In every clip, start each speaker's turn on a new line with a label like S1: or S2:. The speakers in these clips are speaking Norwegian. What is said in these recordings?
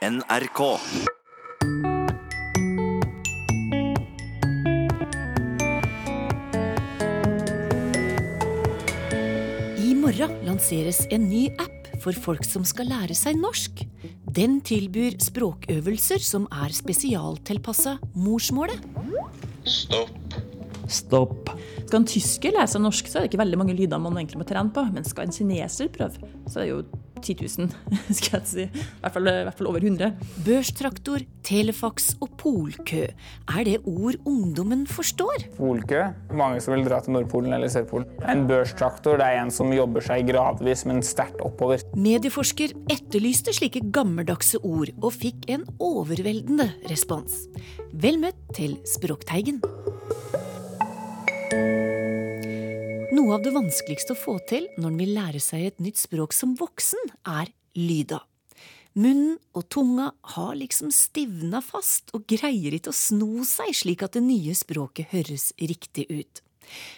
S1: NRK.
S2: I morgen lanseres en ny app for folk som skal lære seg norsk. Den tilbyr språkøvelser som er spesialtilpassa morsmålet.
S3: Stopp.
S4: Stopp.
S5: Skal en tysker lære seg norsk, så er det ikke veldig mange lyder man egentlig må trene på. Men skal en kineser prøve, så er det jo 10 000, skal jeg si. I hvert fall, i hvert fall over 100.
S2: Børstraktor, telefax og polkø. Er det ord ungdommen forstår?
S6: Polkø. Mange som vil dra til Nordpolen eller Sørpolen. En børstraktor det er en som jobber seg gradvis, men sterkt oppover.
S2: Medieforsker etterlyste slike gammeldagse ord, og fikk en overveldende respons. Vel møtt til Språkteigen. Noe av det vanskeligste å få til når en vil lære seg et nytt språk som voksen, er lyda. Munnen og tunga har liksom stivna fast og greier ikke å sno seg slik at det nye språket høres riktig ut.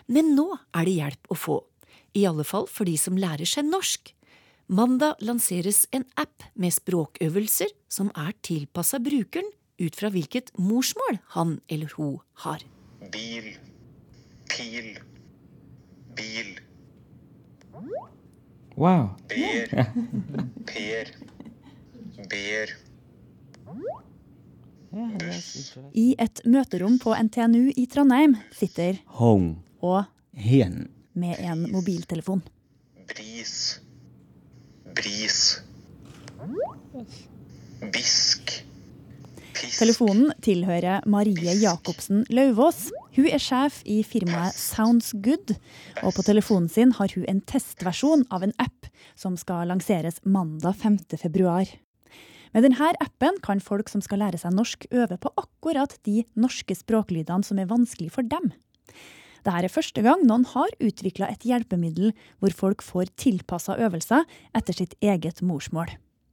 S2: Men nå er det hjelp å få, i alle fall for de som lærer seg norsk. Mandag lanseres en app med språkøvelser som er tilpassa brukeren ut fra hvilket morsmål han eller hun har.
S3: Bil. Pil. Bil.
S4: Wow.
S3: Ber. Per. Ber.
S7: I et møterom på NTNU i Trondheim sitter
S4: Hong.
S7: og
S4: Hen.
S7: med en mobiltelefon.
S3: Bris. Bris. Bisk.
S7: Telefonen tilhører Marie Jacobsen Lauvås. Hun er sjef i firmaet Sounds Good, og på telefonen sin har hun en testversjon av en app som skal lanseres mandag 5. februar. Med denne appen kan folk som skal lære seg norsk, øve på akkurat de norske språklydene som er vanskelig for dem. Dette er første gang noen har utvikla et hjelpemiddel hvor folk får tilpassa øvelser etter sitt eget morsmål.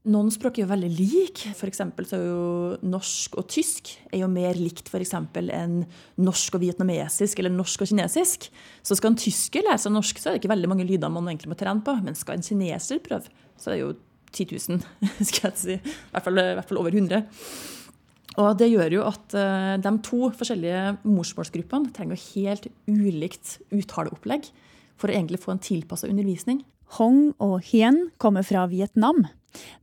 S5: Noen språk er jo veldig like. Eksempel så er jo norsk og tysk er jo mer likt eksempel enn norsk og vietnamesisk eller norsk og kinesisk. Så skal en tysker lære seg norsk, så er det ikke veldig mange lyder man egentlig må trene på. Men skal en kineser prøve, så er det jo 10 000, skal jeg si. I hvert fall, i hvert fall over 100. Og det gjør jo at eh, de to forskjellige morsmålsgruppene trenger helt ulikt uttaleopplegg for å egentlig få en tilpassa undervisning.
S7: Hong og Hien kommer fra Vietnam.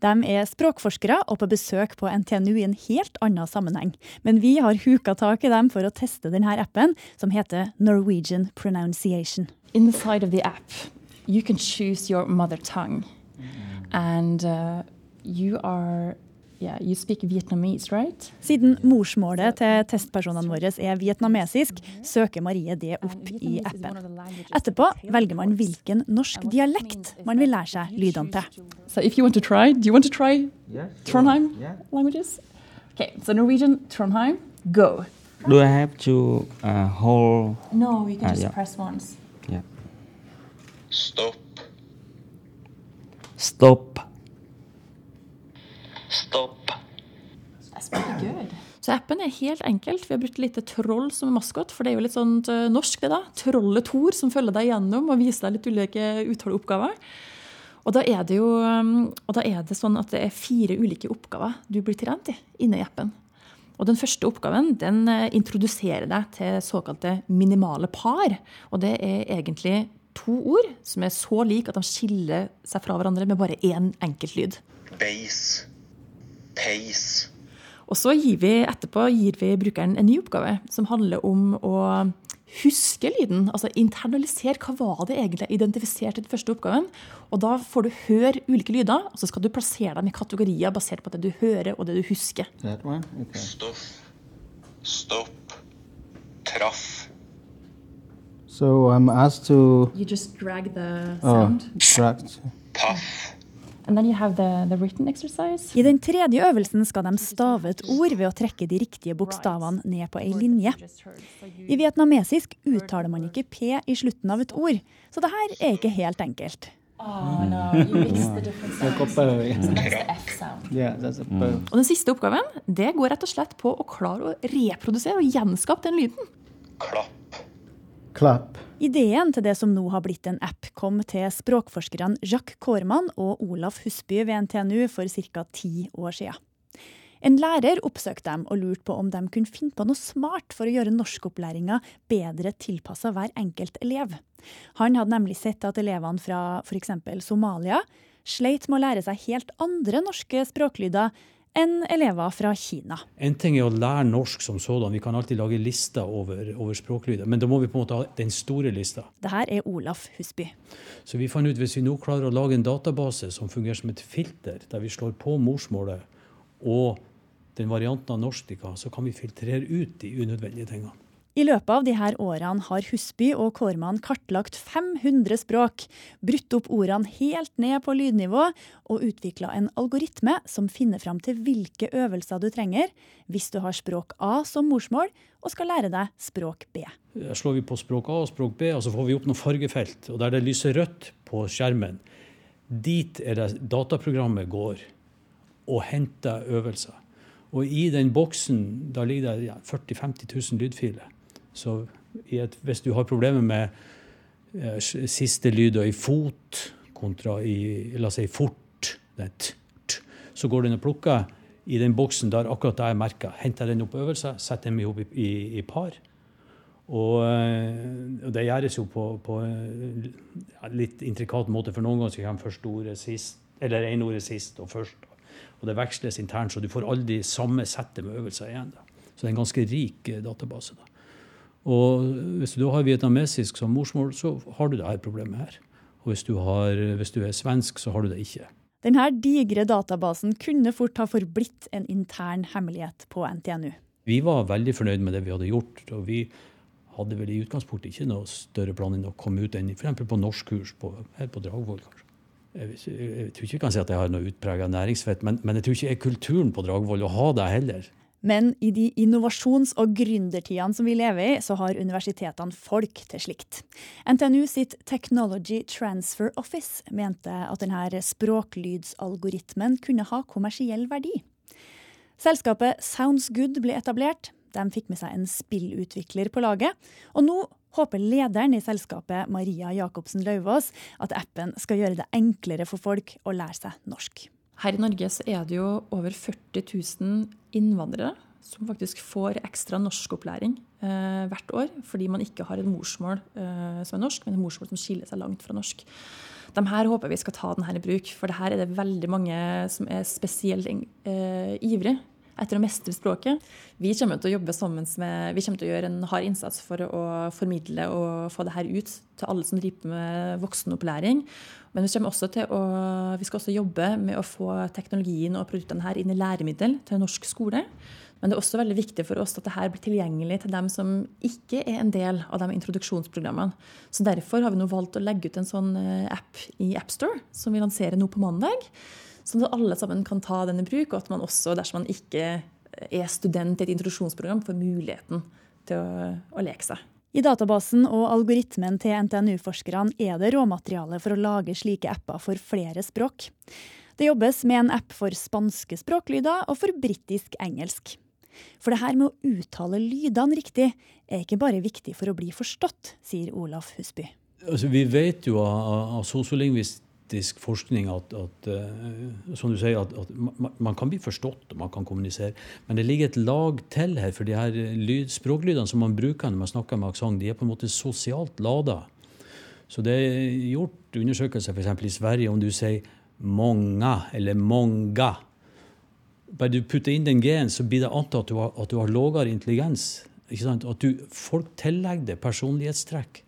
S7: De er språkforskere og på besøk på NTNU i en helt annen sammenheng. Men vi har huka tak i dem for å teste denne appen, som heter Norwegian Pronunciation.
S5: Inside of the app, you can choose your mother tongue. And uh, you are, yeah, you speak Vietnamese, right?
S7: Siden morsmålet til testpersonene våre er vietnamesisk, søker Marie det opp i appen. Etterpå velger man hvilken norsk dialekt man vil lære seg lydene til.
S5: So if you want to try, do you want to try Trondheim languages? Okay, so Norwegian, Trondheim, go.
S4: Do I have to uh, hold?
S5: No, you can just uh,
S4: yeah.
S5: press once.
S4: Yeah.
S3: Stopp.
S4: Stopp.
S3: Stopp.
S5: That's pretty good. Så appen er helt enkelt. Vi har brukt lite troll som maskot, for det er jo litt sånn norsk, det da. Trollet Tor som følger deg gjennom og viser deg litt ulike uttaleoppgaver. Og da er det jo um, og da er det sånn at det er fire ulike oppgaver du blir trent i inne i appen. Og den første oppgaven den eh, introduserer deg til såkalte minimale par. Og det er egentlig to ord som er så like at de skiller seg fra hverandre med bare én enkelt lyd.
S3: Beis. Peis.
S5: Og så gir vi etterpå gir vi brukeren en ny oppgave som handler om å huske lyden. Altså internalisere hva var det egentlig jeg identifiserte i den første oppgaven. Og da får du høre ulike lyder, og så skal du plassere dem i kategorier basert på det du hører og det du husker.
S4: Okay.
S3: Stoff. Stopp. Traff.
S4: So I'm asked to
S5: You just drag the
S4: oh, tract.
S3: Paff.
S7: I den tredje øvelsen skal de stave et ord ved å trekke de riktige bokstavene ned på ei linje. I vietnamesisk uttaler man ikke P i slutten av et ord, så det her er ikke helt enkelt.
S5: Oh, no, you mixed the different sounds. So
S4: Yeah,
S5: that's the F sound.
S4: that's a mm.
S5: Og den siste oppgaven det går rett og slett på å klare å reprodusere og gjenskape den lyden.
S3: Klapp.
S4: Clap.
S7: Ideen til det som nå har blitt en app, kom til språkforskerne Jacques Korman og Olaf Husby ved NTNU for ca. ti år siden. En lærer oppsøkte dem og lurte på om de kunne finne på noe smart for å gjøre norskopplæringa bedre tilpassa hver enkelt elev. Han hadde nemlig sett at elevene fra f.eks. Somalia sleit med å lære seg helt andre norske språklyder enn elever fra Kina.
S1: En ting er å lære norsk som sådan, vi kan alltid lage lister over, over språklyder. Men da må vi på en måte ha den store lista.
S7: Det her er Olaf Husby.
S1: Så vi fant ut hvis vi nå klarer å lage en database som fungerer som et filter, der vi slår på morsmålet og den varianten av norsk de kan, så kan vi filtrere ut de unødvendige tingene.
S7: I løpet av disse årene har Husby og Kårmann kartlagt 500 språk, brutt opp ordene helt ned på lydnivå og utvikla en algoritme som finner fram til hvilke øvelser du trenger hvis du har språk A som morsmål og skal lære deg språk B.
S1: Her slår vi på språk A og språk B, og så får vi opp noen fargefelt. Og der det lyser rødt på skjermen, dit er det dataprogrammet går og henter øvelser. Og i den boksen da ligger det ja, 40 000-50 000 lydfiler. Så et, hvis du har problemer med eh, siste lyder i fot kontra i la oss si fort, t, t, så går den og plukker i den boksen der akkurat det er merka. Henter den opp øvelser, setter dem ihop i, i, i par. Og, og, det gjøres jo på, på ja, litt intrikat måte, for noen ganger kommer første ordet sist, eller ene ordet sist og først. Og det veksles internt, så du får aldri samme settet med øvelser igjen. Da. Så det er en ganske rik eh, database. Da. Og hvis du har vietnamesisk som morsmål, så har du det her problemet her. Og hvis du, har, hvis du er svensk, så har du det ikke.
S7: Denne digre databasen kunne fort ha forblitt en intern hemmelighet på NTNU.
S1: Vi var veldig fornøyd med det vi hadde gjort. og vi hadde vel i utgangspunktet ikke noe større plan enn å komme ut enn f.eks. på norskkurs på, her på Dragvoll. kanskje. Jeg, jeg, jeg, tror ikke jeg kan si at jeg har noe utprega næringsfett, men, men, jeg tror ikke det er kulturen på Dragvoll å ha det heller.
S7: Men i de innovasjons- og gründertidene som vi lever i, så har universitetene folk til slikt. NTNU sitt Technology Transfer Office mente at denne språklydsalgoritmen kunne ha kommersiell verdi. Selskapet Sounds Good ble etablert. De fikk med seg en spillutvikler på laget. Og nå håper lederen i selskapet, Maria Jacobsen Lauvås, at appen skal gjøre det enklere for folk å lære seg norsk.
S5: Her i Norge så er det jo over 40 000 innvandrere som faktisk får ekstra norskopplæring eh, hvert år fordi man ikke har et morsmål eh, som er norsk, men et morsmål som skiller seg langt fra norsk. De her håper vi skal ta denne i bruk, for det her er det veldig mange som er spesielt eh, ivrige etter å mestre språket. Vi kommer til å jobbe sammen med, vi kommer til å gjøre en hard innsats for å formidle og få det her ut til alle som driver med voksenopplæring. Men vi, også til å, vi skal også jobbe med å få teknologien og produktene her inn i læremiddel til norsk skole. Men det er også veldig viktig for oss at dette blir tilgjengelig til dem som ikke er en del av de introduksjonsprogrammene. Så Derfor har vi nå valgt å legge ut en sånn eh, app i AppStore, som vi lanserer nå på mandag Sånn at alle sammen kan ta den i bruk, og at man også, dersom man ikke er student i et introduksjonsprogram, får muligheten til å, å leke seg.
S7: I databasen og algoritmen til NTNU-forskerne er det råmateriale for å lage slike apper for flere språk. Det jobbes med en app for spanske språklyder og for britisk engelsk. For det her med å uttale lydene riktig er ikke bare viktig for å bli forstått, sier Olaf Husby.
S1: Altså, vi vet jo av, av sosiolingvist faktisk forskning at, at uh, som du sier, at, at man, kan bli forstått og man kan kommunisere. Men det ligger et lag til her, for de her lyd, språklydene som man bruker når man snakker med aksent, de er på en måte sosialt lada. Så det er gjort undersøkelser f.eks. i Sverige om du sier 'monga' eller 'monga'. Bare du putter inn den g-en, så blir det antatt at du har, at du har lavere intelligens. At du, folk tillegger det personlighetstrekk.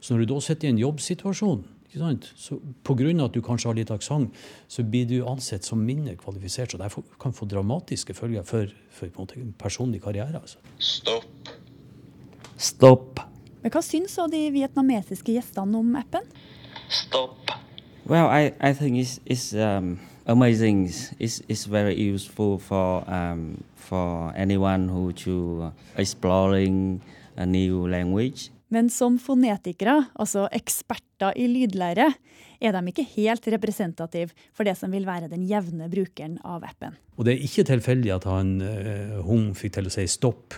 S1: Så når du da sitter i en jobbsituasjon ikke sant? Så Pga. at du kanskje har litt aksent, så blir du ansett som mindre kvalifisert. Så det kan få dramatiske følger for, for en, personlig karriere. Altså.
S3: Stopp.
S8: Stopp.
S7: Men Hva syns de vietnamesiske gjestene om appen?
S3: Stopp.
S8: Well, I, I think it's, it's um, amazing. It's, it's very useful for, um, for anyone who to exploring a new language.
S7: Men som fonetikere, altså eksperter i lydlære, er de ikke helt representative for det som vil være den jevne brukeren av appen.
S1: Og det er ikke tilfeldig at han uh, Hung fikk til å si stopp.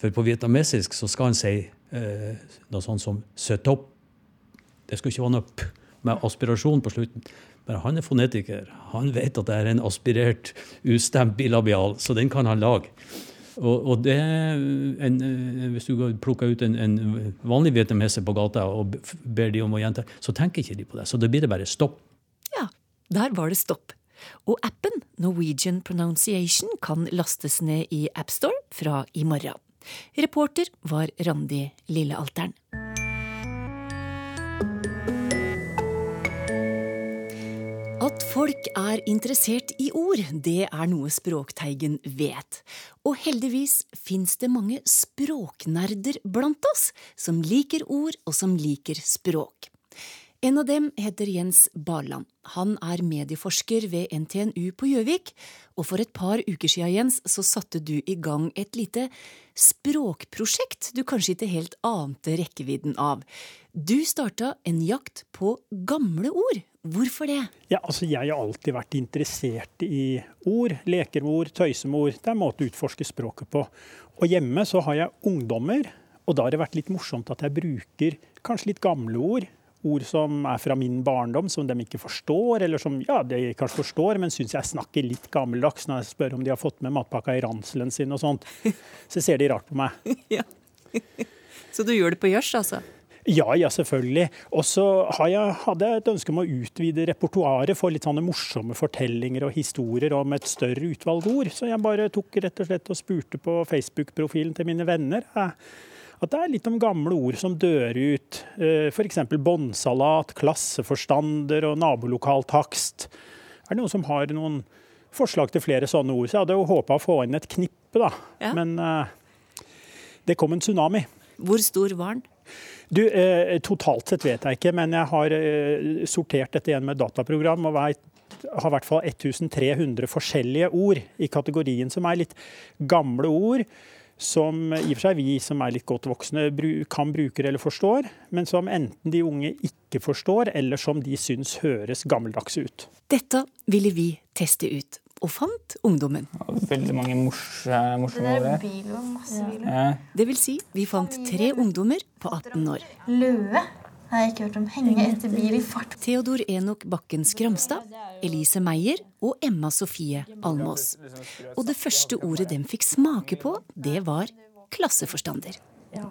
S1: For på vietnamesisk så skal han si uh, noe sånt som søtopp. Det skal ikke være noe p med aspirasjon på slutten. Men han er fonetiker. Han vet at det er en aspirert, ustemt bilabial, så den kan han lage. Og, og det, en, Hvis du plukker ut en, en vanlig vietnameser på gata og ber de om å gjenta, så tenker ikke de på det. Så da blir det bare stopp.
S2: Ja, der var det stopp. Og appen Norwegian Pronunciation kan lastes ned i AppStore fra i morgen. Reporter var Randi Lillealteren. Folk er interessert i ord, det er noe Språkteigen vet. Og heldigvis fins det mange språknerder blant oss, som liker ord og som liker språk. En av dem heter Jens Barland. Han er medieforsker ved NTNU på Gjøvik. Og for et par uker siden, Jens, så satte du i gang et lite språkprosjekt du kanskje ikke helt ante rekkevidden av. Du starta en jakt på gamle ord. Hvorfor det?
S9: Ja, altså Jeg har alltid vært interessert i ord. Leker med. Det er en måte å utforske språket på. Og hjemme så har jeg ungdommer, og da har det vært litt morsomt at jeg bruker kanskje litt gamle ord ord som er fra min barndom, som de ikke forstår, eller som ja, de kanskje forstår, men syns jeg snakker litt gammeldags når jeg spør om de har fått med matpakka i ranselen sin og sånt. Så ser de rart på meg.
S2: Ja. Så du gjør det på gjørs, altså?
S9: Ja, ja, selvfølgelig. Og så hadde jeg et ønske om å utvide repertoaret, for litt sånne morsomme fortellinger og historier om et større utvalg ord. Så jeg bare tok rett og slett og spurte på Facebook-profilen til mine venner. Jeg at det er litt om gamle ord som dør ut. Eh, F.eks. båndsalat, klasseforstander og nabolokaltakst. Er det noen som har noen forslag til flere sånne ord? Så jeg hadde jo håpa å få inn et knippe, da. Ja. Men uh, det kom en tsunami.
S2: Hvor stor var den?
S9: Du, eh, Totalt sett vet jeg ikke, men jeg har eh, sortert dette igjen med dataprogram. og vet, har i hvert fall 1300 forskjellige ord i kategorien som er litt gamle ord som i og for seg vi som er litt godt voksne kan bruke eller forstår, men som enten de unge ikke forstår, eller som de syns høres gammeldags ut.
S2: Dette ville vi teste ut, og fant ungdommen.
S6: veldig mange morsomme ord der.
S2: Ja. Det vil si, vi fant tre ungdommer på 18 år.
S10: Løe har jeg ikke hørt om. Henge etter bil i fart.
S2: Theodor Enok Bakken Skramstad, Elise Meyer og Emma Sofie Almås. Og det første ordet dem fikk smake på, det var klasseforstander.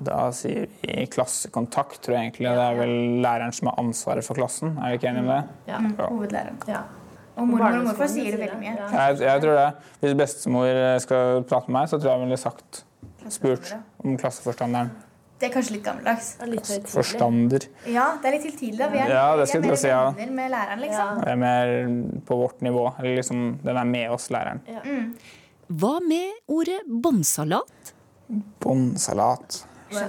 S6: Da sier vi klassekontakt, tror jeg egentlig. Det er vel læreren som har ansvaret for klassen. Er vi ikke enige med det?
S10: Ja, hovedlæreren. Ja. Og mormor og morfar sier det veldig mye.
S6: Jeg, jeg, tror det. Hvis bestemor skal prate med meg, så tror jeg hun ville sagt spurt om klasseforstanderen.
S10: Det er kanskje litt gammeldags.
S6: Litt Forstander.
S10: Ja, det er litt høytidelig. Vi er,
S6: ja, det skal
S10: vi
S6: er mer si, ja.
S10: venner med læreren, liksom.
S6: Ja. Det er mer på vårt nivå. Eller liksom, den er med oss, læreren.
S10: Ja. Mm.
S2: Hva med ordet båndsalat?
S6: Båndsalat.
S10: Det.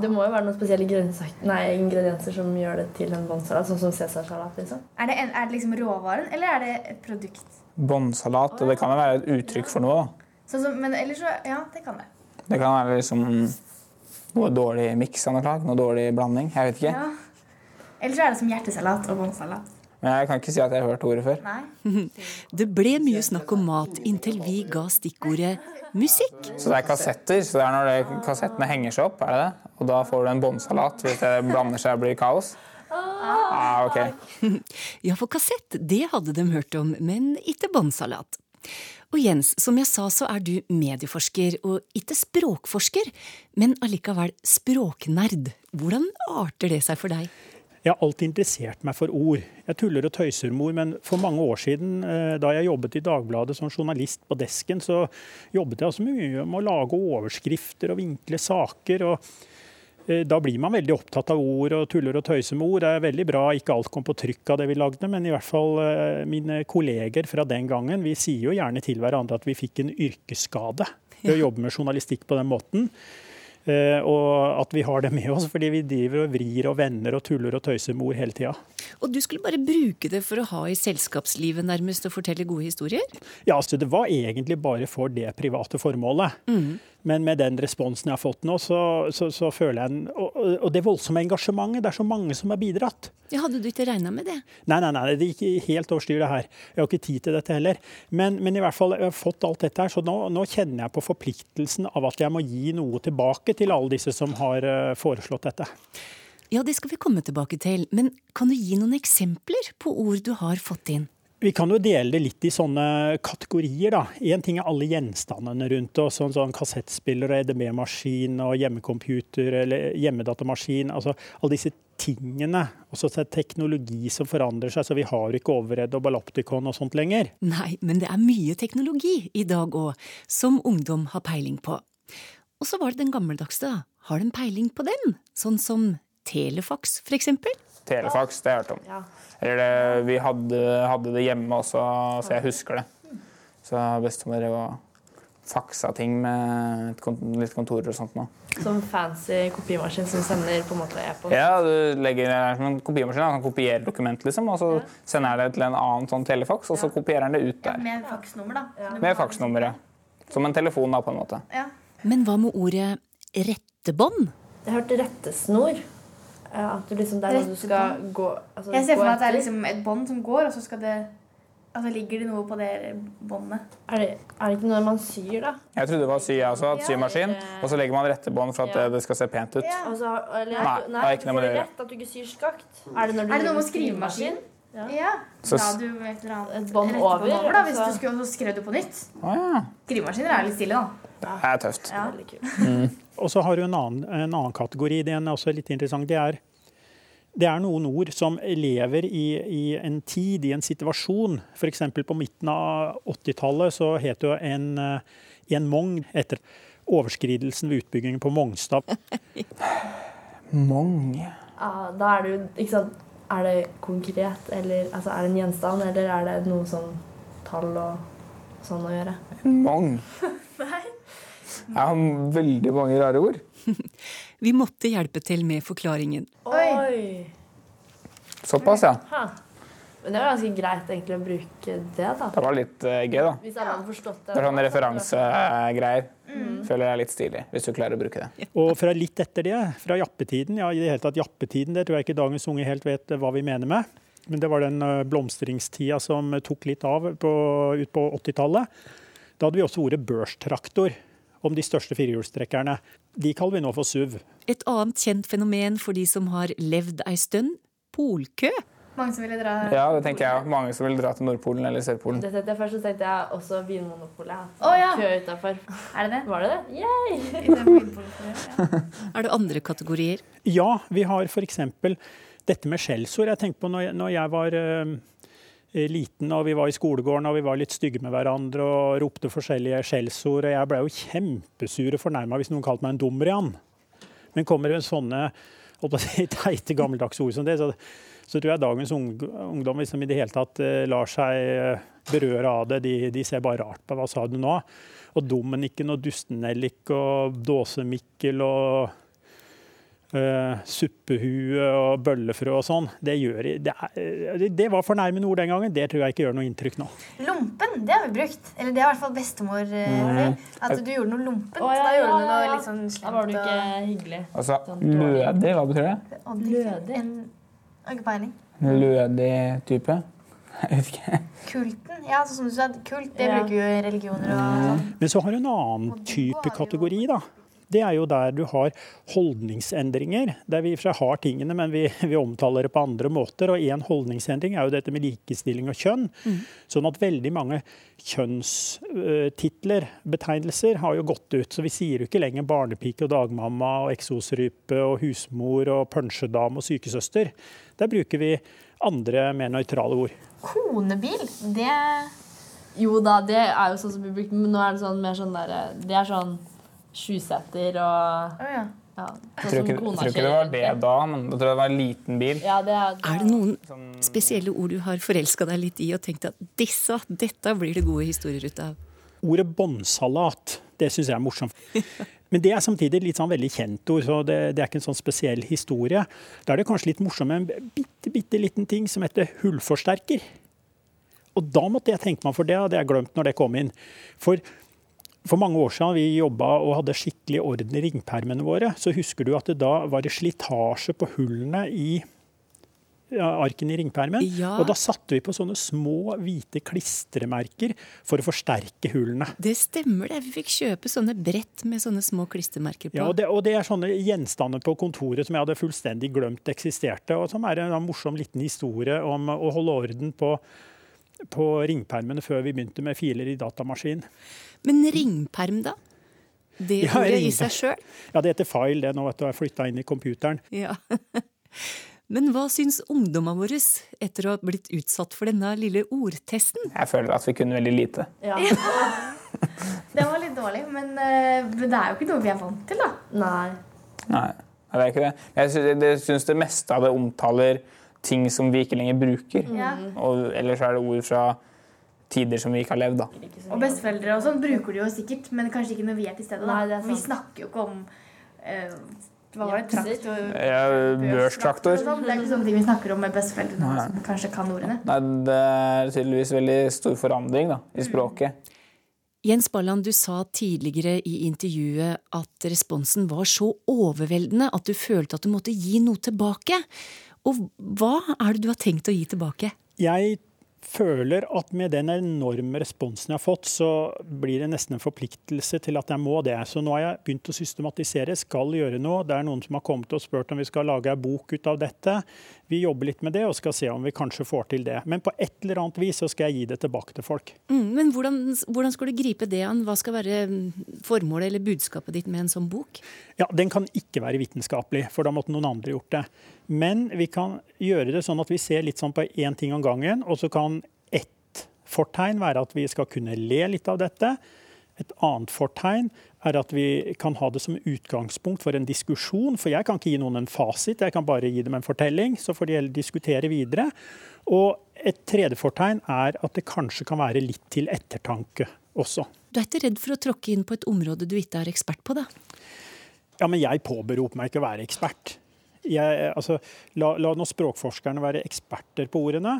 S11: Det må jo være noen spesielle nei, ingredienser som gjør det til en båndsalat, sånn som cæsarsalat. Liksom.
S10: Er, det er det liksom råvaren, eller er det et produkt?
S6: Båndsalat. Det kan jo være et uttrykk for noe, da.
S10: Sånn som, men ellers så Ja, det kan det.
S6: Det kan være liksom noe dårlig miks av noe slag? Noe dårlig blanding? Jeg vet ikke.
S10: Ja. Eller så er det som hjertesalat og båndsalat.
S6: Men jeg kan ikke si at jeg har hørt ordet før.
S10: Nei.
S2: Det ble mye snakk om mat inntil vi ga stikkordet musikk.
S6: Så det er kassetter. Så det er når det, kassettene henger seg opp, er det det? Og da får du en båndsalat hvis det blander seg og blir kaos? Ah, ok.
S2: Ja, for kassett, det hadde de hørt om, men ikke båndsalat. Og Jens, som jeg sa så er du medieforsker og ikke språkforsker, men allikevel språknerd. Hvordan arter det seg for deg?
S9: Jeg har alltid interessert meg for ord. Jeg tuller og tøyser med ord, men for mange år siden, eh, da jeg jobbet i Dagbladet som journalist på desken, så jobbet jeg også mye med å lage overskrifter og vinkle saker. og da blir man veldig opptatt av ord og tuller og tøyser med ord. Det er veldig bra ikke alt kom på trykk av det vi lagde, men i hvert fall eh, mine kolleger fra den gangen, vi sier jo gjerne til hverandre at vi fikk en yrkesskade ved å jobbe med journalistikk på den måten. Eh, og at vi har det med oss fordi vi driver og vrir og vender og tuller og tøyser med ord hele tida.
S2: Og du skulle bare bruke det for å ha i selskapslivet nærmest og fortelle gode historier?
S9: Ja, altså det var egentlig bare for det private formålet. Mm. Men med den responsen jeg har fått nå, så, så, så føler jeg en, og, og, det voldsomme engasjementet. Det er så mange som har bidratt.
S2: Ja, hadde du ikke regna med det?
S9: Nei, nei, nei, det gikk helt over styr, det her. Jeg har ikke tid til dette heller. Men, men, i hvert fall, jeg har fått alt dette her, så nå, nå, kjenner jeg på forpliktelsen av at jeg må gi noe tilbake til alle disse som har uh, foreslått dette.
S2: Ja, det skal vi komme tilbake til, men kan du gi noen eksempler på ord du har fått inn?
S9: Vi kan jo dele det litt i sånne kategorier. da. Én ting er alle gjenstandene rundt oss, sånn, sånn kassettspiller, EDB-maskin og hjemmecomputer eller hjemmedatamaskin. altså Alle disse tingene. Og så det teknologi som forandrer seg, så vi har ikke overredd og Balopticon og sånt lenger.
S2: Nei, men det er mye teknologi i dag òg, som ungdom har peiling på. Og så var det den gammeldagse, da. Har de peiling på den? Sånn som telefax, for eksempel?
S6: Telefax, det har jeg hørt om. Eller det, vi hadde, hadde det hjemme også, så jeg husker det. Så bestemor drev og faksa ting med et kont litt kontorer og sånt nå.
S11: Som fancy kopimaskin som sender på en måte e-post?
S6: Ja, du legger det som en kopimaskin. Han kopierer kopiere dokument, liksom, og så sender jeg det til en annen sånn telefax, og så kopierer han det ut der.
S10: Med faksnummer, da.
S6: Med faksnummeret. Som en telefon, da, på en måte.
S10: Ja.
S2: Men hva med ordet rettebånd?
S11: Jeg hørte rettesnor. Ja, At du liksom, det er noe du skal gå altså,
S10: Jeg ser for meg at det er liksom et bånd som går, og så skal det Altså ligger det noe på det båndet.
S11: Er det, er det ikke noe man syr, da?
S6: Jeg trodde det var sy, jeg også. At symaskin. Og så legger man rette bånd for at
S11: Ja.
S6: det skal se pent ut.
S11: Ja. Altså, eller,
S6: Nei, det er ikke noe med det å gjøre.
S11: at du ikke syr skakt. Er det, når du
S10: Er det noe med skrivemaskin?
S11: Ja.
S10: Ja.
S6: Så-
S10: du et
S11: Et bånd over,
S10: over, da, hvis
S11: altså.
S10: du skulle så skrevet du på nytt.
S6: Ah, ja.
S10: Skrivemaskiner er litt stille, da.
S6: Det er tøft.
S10: Ja.
S9: Og så har du en annen, en annen kategori, den er også litt interessant. Det er, det er noen ord som lever i, i en tid, i en situasjon. F.eks. på midten av 80-tallet så het jo en, eh, en Mong etter overskridelsen ved utbyggingen på Mongstad.
S6: Mong?
S11: Ja, da er det jo ikke sant Er det konkret, eller altså, er det en gjenstand, eller er det noe sånn tall og sånn å gjøre?
S6: Mong?
S10: Nei.
S6: Jeg har veldig mange rare ord.
S2: Vi måtte hjelpe til med forklaringen.
S11: Oi!
S6: Såpass, ja.
S11: Ha. Men det var ganske greit egentlig å bruke det, da.
S6: Det var litt uh, gøy, da.
S11: Hvis alle hadde forstått det.
S6: Det er sånne referansegreier.
S11: Mm.
S6: Føler jeg er litt stilig, hvis du klarer å bruke det.
S9: Og fra litt etter det, fra jappetiden, ja i det hele tatt jappetiden, det tror jeg ikke dagens unge helt vet hva vi mener med. Men det var den eh, blomstringstida som tok litt av på, ut på 80-tallet. Da hadde vi også ordet børstraktor om de største firehjulstrekkerne. De kaller vi nå for SUV.
S2: Et annet kjent fenomen for de som har levd ei stund polkø.
S10: Mange som ville dra
S6: Ja, det tenker jeg. Mange som vil dra til Nordpolen eller Sørpolen.
S11: Det tenkte jeg først, så tenkte jeg også Vinmonopolet.
S10: Å, ja.
S11: Kø utafor.
S10: Er det det?
S11: Var det det? Yay!
S2: Er det andre kategorier?
S9: Ja, vi har f.eks. dette med skjellsord. Jeg tenkte på når jeg, når jeg var eh, liten og vi var i skolegården og vi var litt stygge med hverandre og ropte forskjellige skjellsord. Jeg ble jo kjempesur og fornærma hvis noen kalte meg en dumrian. Men kommer det sånne si, teite, gammeldagse ord som det, så, så tror jeg dagens ungdom liksom i det hele tatt eh, lar seg eh, berøre av det. De, de ser bare rart på hva sa du nå? Og Dommenikken og Dustenellik og Dåsemikkel og eh, suppehue og bøllefrø og sånn. Det, gjør, det, er, det var fornærmende ord den gangen. Det tror jeg ikke gjør noe inntrykk nå.
S10: Lompen, det har vi brukt. Eller det er i hvert fall bestemor eh,
S9: Mm.
S10: At du gjorde noe lompent.
S11: Oh, ja,
S10: da gjorde
S11: ja,
S10: du noe
S11: ja, ja.
S10: litt sånn slemt.
S11: Da var du ikke hyggelig.
S6: Altså,
S11: Sånn
S6: lødig, hva betyr det?
S10: Lødig? En, har ikke peiling.
S6: Lødig type? Jeg vet ikke.
S10: Kulten? Ja, sånn som du sa, kult, det
S11: Ja.
S10: bruker jo religioner og sånn.
S9: Men så har du en annen type kategori, da. Det er jo der du har holdningsendringer. Der vi i og for seg har tingene, men vi, vi omtaler det på andre måter. Og én holdningsendring er jo dette med likestilling og kjønn. Sånn at veldig mange kjønnstitler, betegnelser, har jo gått ut. Så vi sier jo ikke lenger barnepike og dagmamma og eksosrype og husmor og punsjedame og sykesøster. Der bruker vi andre, mer nøytrale ord.
S10: Konebil, det
S11: Jo da, det er jo sånn som vi brukt, men nå er det sånn mer sånn derre Det er sånn sjuseter og
S10: ja.
S11: ja,
S6: Jeg tror ikke, tror ikke det var det da, men jeg tror det var en liten bil.
S11: Ja, det er,
S2: Er det noen spesielle ord du har forelska deg litt i og tenkt at disse, dette blir det gode historier ut av?
S9: Ordet båndsalat, det syns jeg er morsomt. Men det er samtidig litt sånn veldig kjent ord, så det, det er ikke en sånn spesiell historie. Da er det kanskje litt morsomt med en bitte, bitte liten ting som heter hullforsterker. Og da måtte jeg tenke meg for det, hadde jeg glemt når det kom inn. For, for mange år siden vi jobba og hadde skikkelig orden i ringpermene våre, så husker du at det da var det slitasje på hullene i arken arkene i ringpermen.
S2: Ja.
S9: Og da satte vi på sånne små hvite klistremerker for å forsterke hullene.
S2: Det stemmer det. Vi fikk kjøpe sånne brett med sånne små klistremerker på.
S9: Ja, og det, og det er sånne gjenstander på kontoret som jeg hadde fullstendig glemt eksisterte, og som er en morsom liten historie om å holde orden på, på ringpermene før vi begynte med filer i datamaskin.
S2: Men ringperm, da? Det
S9: Ja,
S2: ordet i seg sjøl?
S9: Ja, det heter file det nå, vet du, jeg flytta inn i computeren.
S2: Ja. Men hva syns ungdommene våre etter å ha blitt utsatt for denne lille ordtesten?
S6: Jeg føler at vi kunne veldig lite.
S10: Ja. det var litt dårlig, men, eh, men det er jo ikke noe vi er vant til, da.
S11: Nei.
S6: Nei, det er ikke det. Jeg syns, jeg syns det meste av det omtaler ting som vi ikke lenger bruker. Og ellers er det ord fra tider som vi ikke har levd, da.
S10: Og besteforeldre og sånn bruker det jo sikkert, men kanskje ikke når vi er til stede. Da.
S11: Nei, er
S10: vi snakker jo ikke om eh, hva var det? Traktor?
S6: Ja, børstraktor.
S10: sånn. Det er ikke sånne ting vi snakker om med besteforeldrene
S6: Nei.
S10: som kanskje kan ordene.
S6: Nei, det er tydeligvis veldig stor forandring da, i språket.
S2: Jens Balland, du sa tidligere i intervjuet at responsen var så overveldende at du følte at du måtte gi noe tilbake. Og hva er det du har tenkt å gi tilbake?
S9: Jeg føler at med den enorme responsen jeg har fått, så blir det nesten en forpliktelse til at jeg må det. Så nå har jeg begynt å systematisere, skal gjøre noe. Det er noen som har kommet og spurt om vi skal lage ei bok ut av dette. Vi jobber litt med det og skal se om vi kanskje får til det. Men på et eller annet vis så skal jeg gi det tilbake til folk.
S2: Mm, men hvordan, hvordan skal du gripe det an? Hva skal være mm, formålet eller budskapet ditt med en sånn bok?
S9: Ja, Den kan ikke være vitenskapelig, for da måtte noen andre gjort det. Men vi kan gjøre det sånn at vi ser litt sånn på én ting om gangen, og så kan ett fortegn være at vi skal kunne le litt av dette. Et annet fortegn er at vi kan ha det som utgangspunkt for en diskusjon. For jeg kan ikke gi noen en fasit, jeg kan bare gi dem en fortelling. Så får de heller diskutere videre. Og et tredje fortegn er at det kanskje kan være litt til ettertanke også.
S2: Du er ikke redd for å tråkke inn på et område du ikke er ekspert på, da?
S9: Ja, men jeg påberoper meg ikke å være ekspert. Jeg, altså, la, la nå språkforskerne være eksperter på ordene,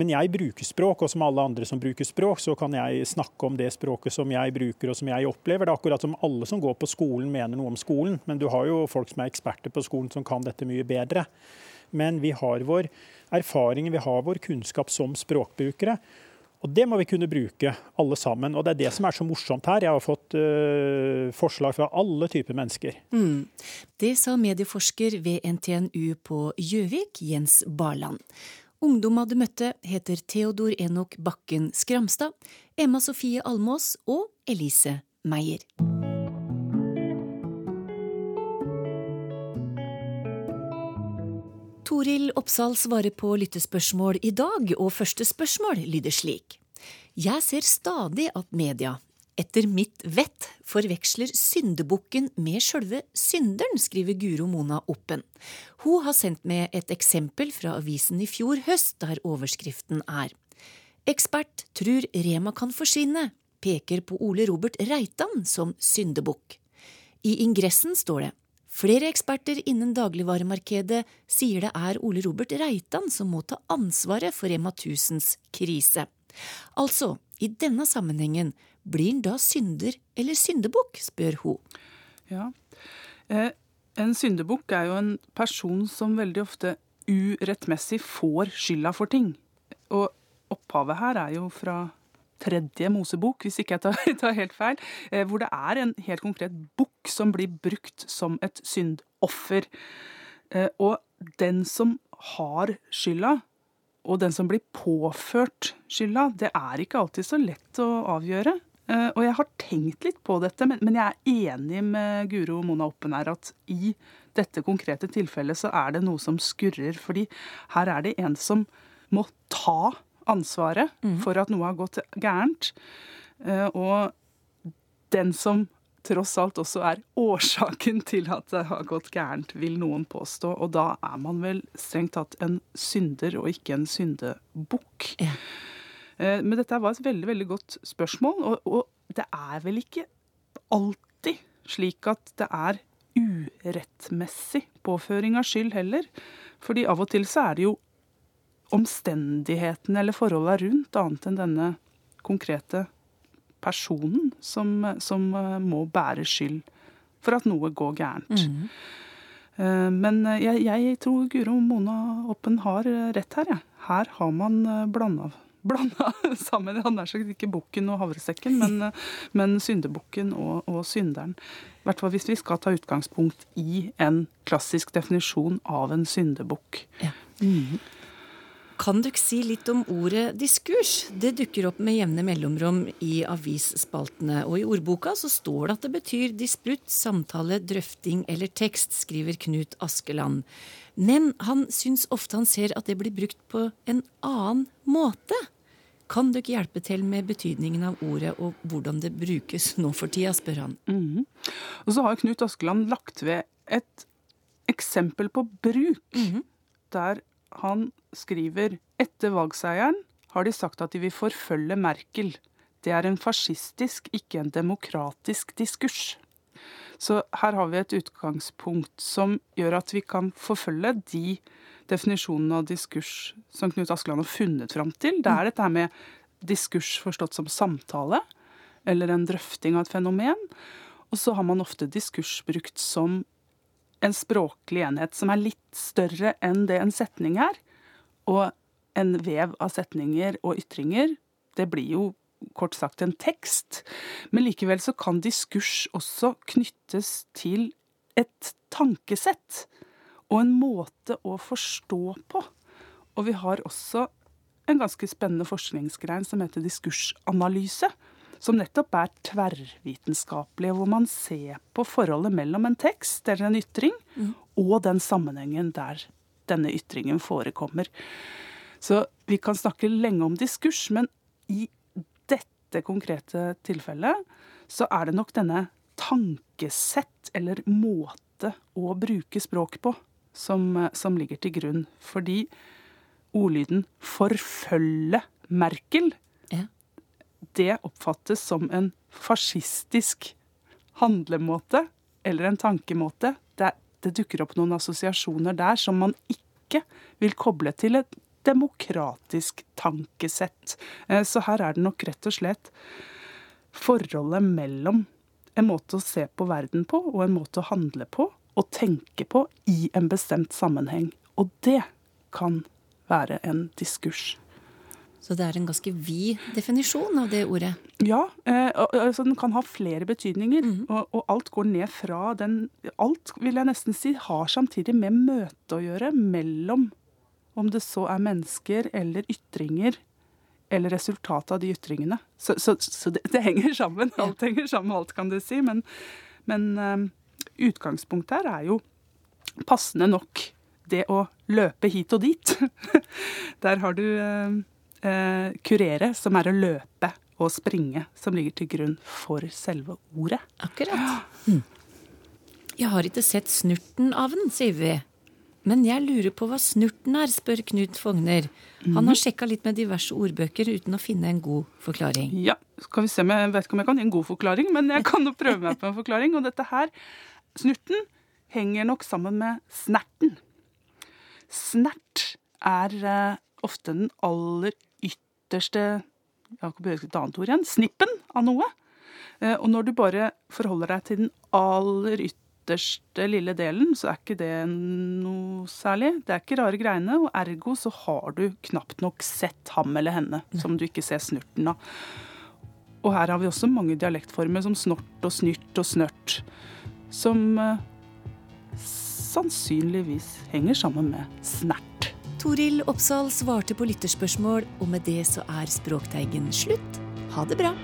S9: men jeg bruker språk, og som alle andre som bruker språk, så kan jeg snakke om det språket som jeg bruker og som jeg opplever. Det er akkurat som alle som går på skolen mener noe om skolen, men du har jo folk som er eksperter på skolen som kan dette mye bedre. Men vi har vår erfaring, vi har vår kunnskap som språkbrukere. Og det må vi kunne bruke, alle sammen. Og det er det som er så morsomt her. Jeg har fått uh, forslag fra alle typer mennesker.
S2: Mm. Det sa medieforsker ved NTNU på Gjøvik, Jens Barland. Ungdomma du møtte, heter Theodor Enok Bakken Skramstad, Emma Sofie Almås og Elise Meyer. Toril Oppsal svarer på lyttespørsmål i dag, og første spørsmål lyder slik. Jeg ser stadig at media, etter mitt vett, forveksler syndebukken med sjølve synderen, skriver Guro Mona Oppen. Hun har sendt med et eksempel fra avisen i fjor høst, der overskriften er Ekspert tror Rema kan forsvinne, peker på Ole Robert Reitan som syndebukk. I ingressen står det Flere eksperter innen dagligvaremarkedet sier det er Ole Robert Reitan som må ta ansvaret for Rema 1000s krise. Altså, i denne sammenhengen, blir han da synder eller syndebukk, spør hun.
S12: Ja. Eh, en syndebukk er jo en person som veldig ofte urettmessig får skylda for ting. Og opphavet her er jo fra tredje Mosebok, hvis ikke jeg tar, tar helt feil, eh, hvor det er en helt konkret bukk som blir brukt som et syndoffer. Eh, og den som har skylda, og den som blir påført skylda, det er ikke alltid så lett å avgjøre. Eh, og jeg har tenkt litt på dette, men, men jeg er enig med Guro Mona Oppen her at i dette konkrete tilfellet så er det noe som skurrer. Fordi her er det en som må ta ansvaret for at noe har gått gærent. Eh, Og den som tross alt også er årsaken til at det har gått gærent, vil noen påstå. Og da er man vel strengt tatt en synder og ikke en syndebukk. Ja. Men dette var et veldig veldig godt spørsmål, og, og det er vel ikke alltid slik at det er urettmessig påføring av skyld heller. Fordi av og til så er det jo omstendighetene eller forholda rundt, annet enn denne konkrete personen, som, som eh, må bære skyld for at noe går gærent. Eh, Men jeg, jeg tror Guro Mona Oppen har eh, rett her. Ja. Her har man blanda, blanda sammen Han er sagt ikke bukken og havresekken, men, eh, men syndebukken og, og synderen. I hvert fall hvis vi skal ta utgangspunkt i en klassisk definisjon av en syndebukk. Mm.
S2: Kan dere si litt om ordet diskurs? Det dukker opp med jevne mellomrom i avisspaltene. Og i ordboka så står det at det betyr disputt, samtale, drøfting eller tekst, skriver Knut Askeland. Men han syns ofte han ser at det blir brukt på en annen måte. Kan du ikke hjelpe til med betydningen av ordet og hvordan det brukes nå for tida, spør han.
S12: Mhm. Og så har Knut Askeland lagt ved et eksempel på bruk, der han skriver etter valgseieren har de sagt at de vil forfølge Merkel. Det er en fascistisk, ikke en demokratisk diskurs. Så her har vi et utgangspunkt som gjør at vi kan forfølge de definisjonene av diskurs som Knut Askeland har funnet fram til. Det er dette her med diskurs forstått som samtale, eller en drøfting av et fenomen. Og så har man ofte diskurs brukt som en språklig enhet som er litt større enn det en setning er. Og en vev av setninger og ytringer, det blir jo kort sagt en tekst. Men likevel så kan diskurs også knyttes til et tankesett og en måte å forstå på. Og vi har også en ganske spennende forskningsgrein som heter diskursanalyse. Som nettopp er tverrvitenskapelig, hvor man ser på forholdet mellom en tekst eller en ytring og den sammenhengen der denne ytringen forekommer. Så vi kan snakke lenge om diskurs, men i dette konkrete tilfellet så er det nok denne tankesett eller måte å bruke språk på som, som ligger til grunn. Fordi ordlyden 'forfølge Merkel' det oppfattes som en fascistisk handlemåte eller en tankemåte. Det, det dukker opp noen assosiasjoner der som man ikke vil koble til et demokratisk tankesett. Eh, Så her er det nok rett og slett forholdet mellom en måte å se på verden på og en måte å handle på og tenke på i en bestemt sammenheng. Og det kan være en diskurs.
S2: Så det er en ganske vid definisjon av det ordet.
S12: Ja, eh, altså den kan ha flere betydninger, og, og alt går ned fra den Alt, vil jeg nesten si, har samtidig med møte å gjøre mellom om det så er mennesker eller ytringer, eller resultatet av de ytringene. Så, så, så det, det henger sammen. Alt henger sammen alt, kan du si. Men, men eh, utgangspunktet her er jo passende nok det å løpe hit og dit. Der har du eh, eh, kurere, som er å løpe og springe, som ligger til grunn for selve ordet.
S2: Akkurat. Mm. Jeg har ikke sett snurten av den, sier vi. Men jeg lurer på hva snurten er, spør Knut Fogner. Han har sjekka litt med diverse ordbøker uten å finne en god forklaring.
S12: Ja, skal vi se om jeg vet ikke om jeg kan gi en god forklaring, men jeg kan jo prøve meg på en forklaring. Og dette her, snurten, henger nok sammen med snerten. Snert er eh, ofte den aller ytterste ikke brukt et annet ord igjen, snippen av noe. Eh, og når du bare forholder deg til den aller ytterste lille delen, så er ikke det noe særlig. Det er ikke rare greiene, og ergo så har du knapt nok sett ham eller henne som du ikke ser snurten av. Og her har vi også mange dialektformer som snort og snyrt og snørt, som eh, sannsynligvis henger sammen med snert.
S2: Toril Oppsal svarte på lytterspørsmål, og med det så er Språkteigen slutt. Ha det bra.